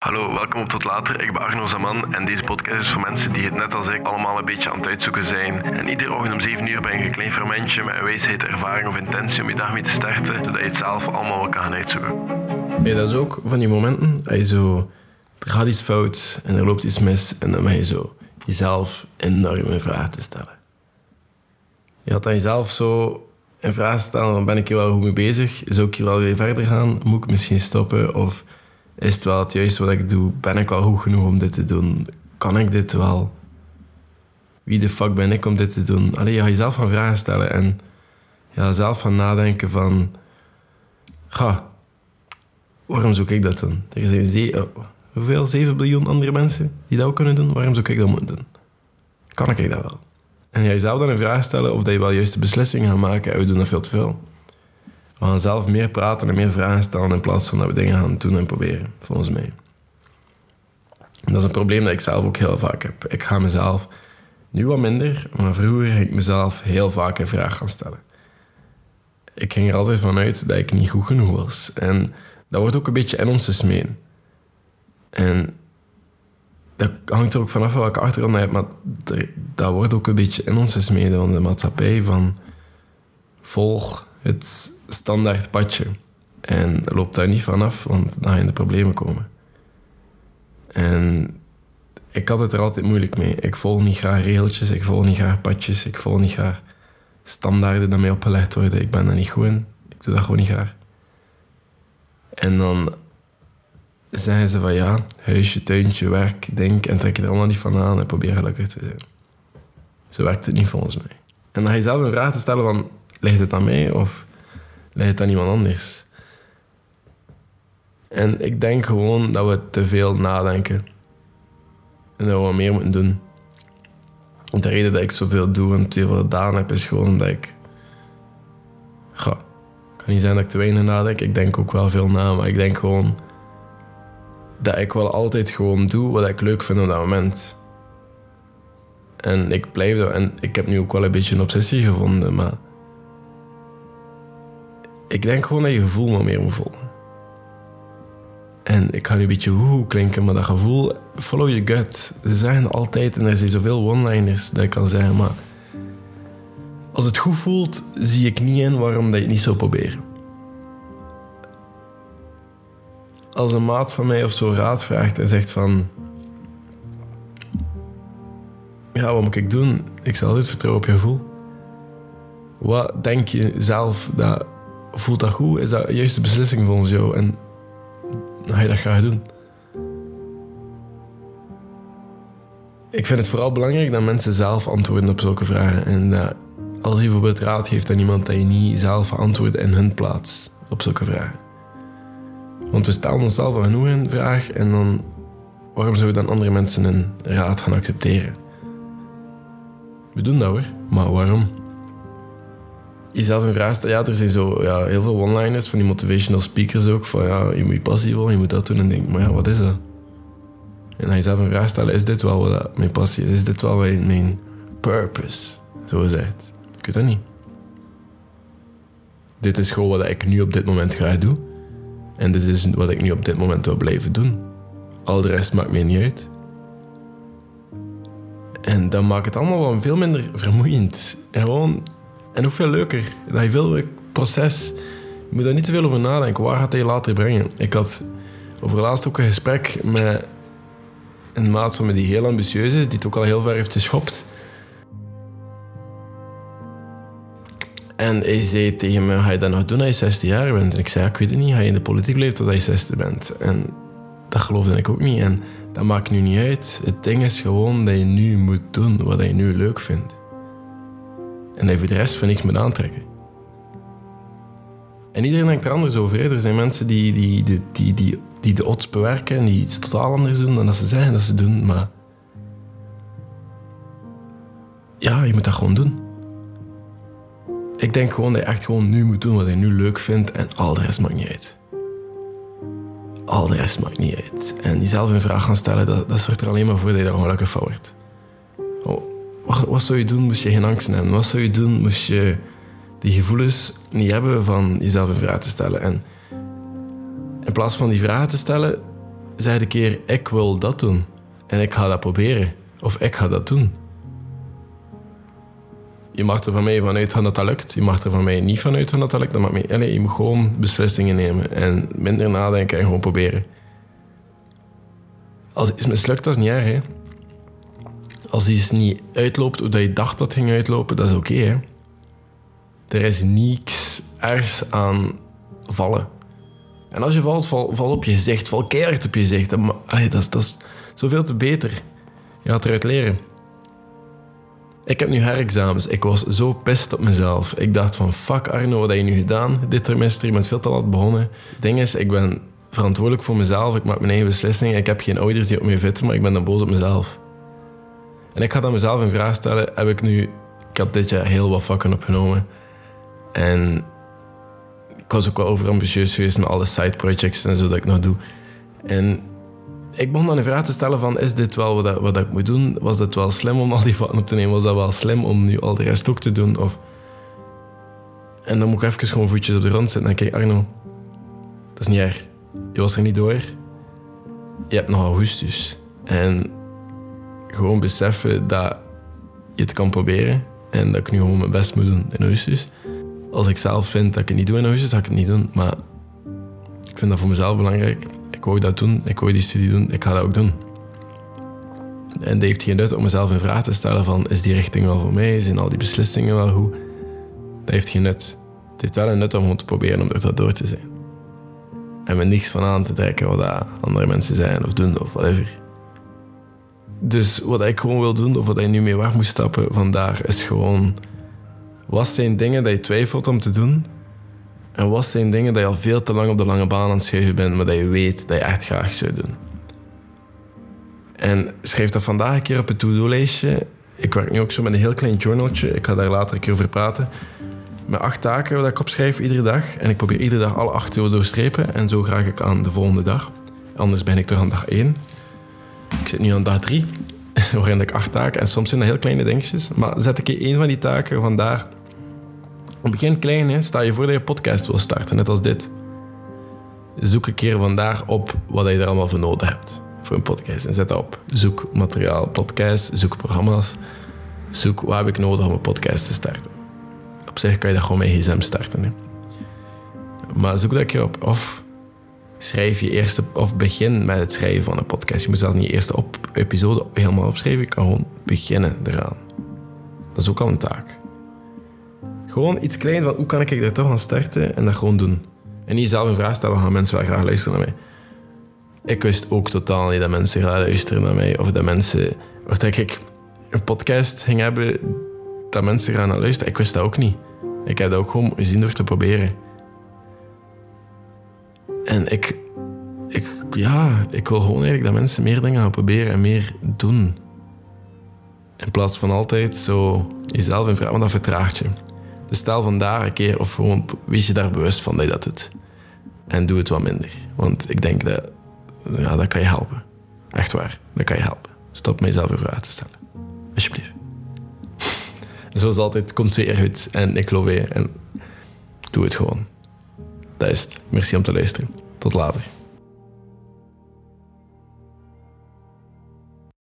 Hallo, welkom op Tot Later. Ik ben Arno Zaman en deze podcast is voor mensen die het net als ik allemaal een beetje aan het uitzoeken zijn. En iedere ochtend om 7 uur ben je een klein fermentje met een wijsheid, ervaring of intentie om je dag mee te starten, zodat je het zelf allemaal wel kan gaan uitzoeken. Dat is ook van die momenten dat je zo... Er gaat iets fout en er loopt iets mis en dan ben je zo jezelf enorme vragen te stellen. Je had dan jezelf zo een vraag stellen, ben ik hier wel goed mee bezig? Zou ik hier wel weer verder gaan? Moet ik misschien stoppen? Of is het wel het juiste wat ik doe? Ben ik wel goed genoeg om dit te doen? Kan ik dit wel? Wie de fuck ben ik om dit te doen? Alleen je gaat jezelf van vragen stellen en ja, zelf van nadenken van... Ga, waarom zoek ik dat doen? Er zijn ze- oh, hoeveel? 7 biljoen andere mensen die dat ook kunnen doen. Waarom zou ik dat moeten doen? Kan ik dat wel? En ga jezelf dan een vraag stellen of dat je wel juiste beslissingen gaat maken. En we doen dat veel te veel. We gaan zelf meer praten en meer vragen stellen in plaats van dat we dingen gaan doen en proberen, volgens mij. En dat is een probleem dat ik zelf ook heel vaak heb. Ik ga mezelf, nu wat minder, maar vroeger ging ik mezelf heel vaak een vraag gaan stellen. Ik ging er altijd van uit dat ik niet goed genoeg was. En dat wordt ook een beetje in ons gesmeen. En dat hangt er ook vanaf welke achtergrond je hebt, maar dat wordt ook een beetje in ons gesmeden van de maatschappij van volg het standaard padje. En loop daar niet vanaf, want dan ga je in de problemen komen. En ik had het er altijd moeilijk mee. Ik volg niet graag regeltjes, ik volg niet graag padjes, ik volg niet graag standaarden die mij opgelegd worden. Ik ben daar niet goed in. Ik doe dat gewoon niet graag. En dan zeggen ze van ja, huisje, tuintje, werk, denk en trek je er allemaal niet van aan en probeer gelukkig te zijn. Zo werkt het niet volgens mij. En dan ga je zelf een vraag te stellen van, ligt het aan mij of ligt het aan iemand anders? En ik denk gewoon dat we te veel nadenken. En dat we meer moeten doen. De reden dat ik zoveel doe en te veel gedaan heb, is gewoon dat ik... Ga, kan niet zijn dat ik te weinig nadenk. Ik denk ook wel veel na, maar ik denk gewoon dat ik wel altijd gewoon doe wat ik leuk vind op dat moment. En ik blijf dat. En ik heb nu ook wel een beetje een obsessie gevonden, maar. Ik denk gewoon dat je gevoel maar meer moet volgen. En ik ga nu een beetje woe klinken, maar dat gevoel, follow your gut. Ze zeggen altijd, en er zijn zoveel one-liners dat ik kan zeggen, maar. Als het goed voelt, zie ik niet in waarom dat je het niet zou proberen. als een maat van mij of zo raad vraagt en zegt van... Ja, wat moet ik doen? Ik zal altijd vertrouwen op je gevoel. Wat denk je zelf? Dat, voelt dat goed? Is dat de juiste beslissing volgens jou? En ga je dat graag doen. Ik vind het vooral belangrijk dat mensen zelf antwoorden op zulke vragen. En dat als je bijvoorbeeld raad geeft aan iemand, dat je niet zelf antwoordt in hun plaats op zulke vragen. Want we stellen onszelf al genoeg een vraag en dan... Waarom zouden dan andere mensen een raad gaan accepteren? We doen dat hoor, maar waarom? Jezelf een vraag stellen, ja, er zijn zo ja, heel veel one-liners van die motivational speakers ook. Van ja, je moet je passie volgen, je moet dat doen. En denk, maar ja, wat is dat? En dan jezelf een vraag stellen, is dit wel wat mijn passie is? Is dit wel wat mijn purpose, zo gezegd? Ik weet dat niet. Dit is gewoon wat ik nu op dit moment graag doe. En dit is wat ik nu op dit moment wil blijven doen. Al de rest maakt mij niet uit. En dat maakt het allemaal wel veel minder vermoeiend. En gewoon... En ook veel leuker. Dat je veel proces... Moet daar niet te veel over nadenken. Waar gaat hij later brengen? Ik had over laatst ook een gesprek met een maat van me die heel ambitieus is. Die het ook al heel ver heeft geschopt. En hij zei tegen me, ga je dat nog doen als je 16 jaar bent? En ik zei, ik weet het niet. Ga je in de politiek blijven totdat je 60 bent? En dat geloofde ik ook niet. En dat maakt nu niet uit. Het ding is gewoon dat je nu moet doen wat je nu leuk vindt. En voor de rest van niks moet aantrekken. En iedereen denkt er anders over. Er zijn mensen die, die, die, die, die, die de odds bewerken en die iets totaal anders doen dan dat ze zeggen dat ze doen. Maar ja, je moet dat gewoon doen. Ik denk gewoon dat je echt gewoon nu moet doen wat je nu leuk vindt en al de rest maakt niet uit. Al de rest maakt niet uit. En jezelf een vraag gaan stellen, dat, dat zorgt er alleen maar voor dat je daar gelukkig van wordt. Wat, zou je doen moest je geen angst hebben? Wat zou je doen moest je die gevoelens niet hebben van jezelf een vraag te stellen? En in plaats van die vragen te stellen, zeg een keer, ik wil dat doen. En ik ga dat proberen. Of ik ga dat doen. Je mag er van mij vanuit gaan dat dat lukt. Je mag er van mij niet vanuit gaan dat dat lukt. Dat maakt mij, allez, je moet gewoon beslissingen nemen. En minder nadenken en gewoon proberen. Als iets mislukt, dat is niet erg. Hè? Als iets niet uitloopt hoe je dacht dat het ging uitlopen, dat is oké. er is niets ergs aan vallen. En als je valt, val, op je gezicht. Val keihard op je gezicht. Dat, is, dat zoveel te beter. Je gaat eruit leren. Ik heb nu herexamens. Ik was zo pist op mezelf. Ik dacht van, fuck Arno, wat heb je nu gedaan dit trimester? Je bent veel te laat begonnen. Ding is, ik ben verantwoordelijk voor mezelf. Ik maak mijn eigen beslissingen. Ik heb geen ouders die op me vitten, maar ik ben dan boos op mezelf. En ik ga dan mezelf in vraag stellen, heb ik nu... Ik had dit jaar heel wat vakken opgenomen. En ik was ook wel overambitieus geweest met alle side projects en zo dat ik nog doe. En ik begon dan de vraag te stellen van, is dit wel wat, wat ik moet doen? Was het wel slim om al die vatten op te nemen? Was dat wel slim om nu al de rest ook te doen? Of... En dan moet ik even gewoon voetjes op de grond zetten en kijk, Arno, dat is niet erg. Je was er niet door. Je hebt nog augustus. En gewoon beseffen dat je het kan proberen en dat ik nu gewoon mijn best moet doen in augustus. Als ik zelf vind dat ik het niet doe in augustus, ga ik het niet doen. Maar ik vind dat voor mezelf belangrijk. Ik wou dat doen, ik wou die studie doen, ik ga dat ook doen. En dat heeft geen nut om mezelf in vraag te stellen van... is die richting wel voor mij? Zijn al die beslissingen wel goed? Dat heeft geen nut. Het heeft wel een nut om gewoon te proberen om dat door te zijn. En me niks van aan te trekken wat andere mensen zijn of doen of whatever. Dus wat ik gewoon wil doen, of wat ik nu mee weg moet stappen vandaar, is gewoon... Wat zijn dingen dat je twijfelt om te doen? En wat zijn dingen dat je al veel te lang op de lange baan aan het schuiven bent, maar dat je weet dat je echt graag zou doen? En schrijf dat vandaag een keer op het to-do-lijstje. Ik werk nu ook zo met een heel klein journaltje. Ik ga daar later een keer over praten. Met acht taken dat ik opschrijf iedere dag. En ik probeer iedere dag alle acht te doorstrepen. En zo graag ik aan de volgende dag. Anders ben ik terug aan dag één. Zit nu aan dag drie, waarin ik acht taken... En soms zijn dat heel kleine dingetjes. Maar zet ik één van die taken vandaar... Het begint klein, hè. Sta je voor dat je podcast wil starten, net als dit. Zoek een keer vandaar op wat je er allemaal voor nodig hebt voor een podcast. En zet dat op. Zoek materiaal, podcast, zoek programma's. Zoek wat heb ik nodig om een podcast te starten. Op zich kan je dat gewoon met gsm starten. Hè. Maar zoek dat keer op. Of schrijf je eerste, of begin met het schrijven van een podcast. Je moet zelfs niet de eerste op, episode helemaal opschrijven. Je kan gewoon beginnen eraan. Dat is ook al een taak. Gewoon iets klein van hoe kan ik er toch aan starten en dat gewoon doen. En niet zelf een vraag stellen, gaan mensen wel graag luisteren naar mij. Ik wist ook totaal niet dat mensen gaan luisteren naar mij. Of dat mensen... Of dat ik een podcast ging hebben dat mensen gaan naar luisteren. Ik wist dat ook niet. Ik heb dat ook gewoon gezien door te proberen. En ik... ik ja, ik wil gewoon eigenlijk dat mensen meer dingen gaan proberen en meer doen. In plaats van altijd zo jezelf in vraag, want dat vertraagt je. Dus stel vandaag een keer, of gewoon wees je daar bewust van dat je dat doet. En doe het wat minder. Want ik denk dat ja, dat kan je helpen. Echt waar, dat kan je helpen. Stop mijzelf een vraag te stellen. Alsjeblieft. Zoals altijd, komt zeer goed. En ik geloof je. En doe het gewoon. Dat is het. Merci om te luisteren. Tot later.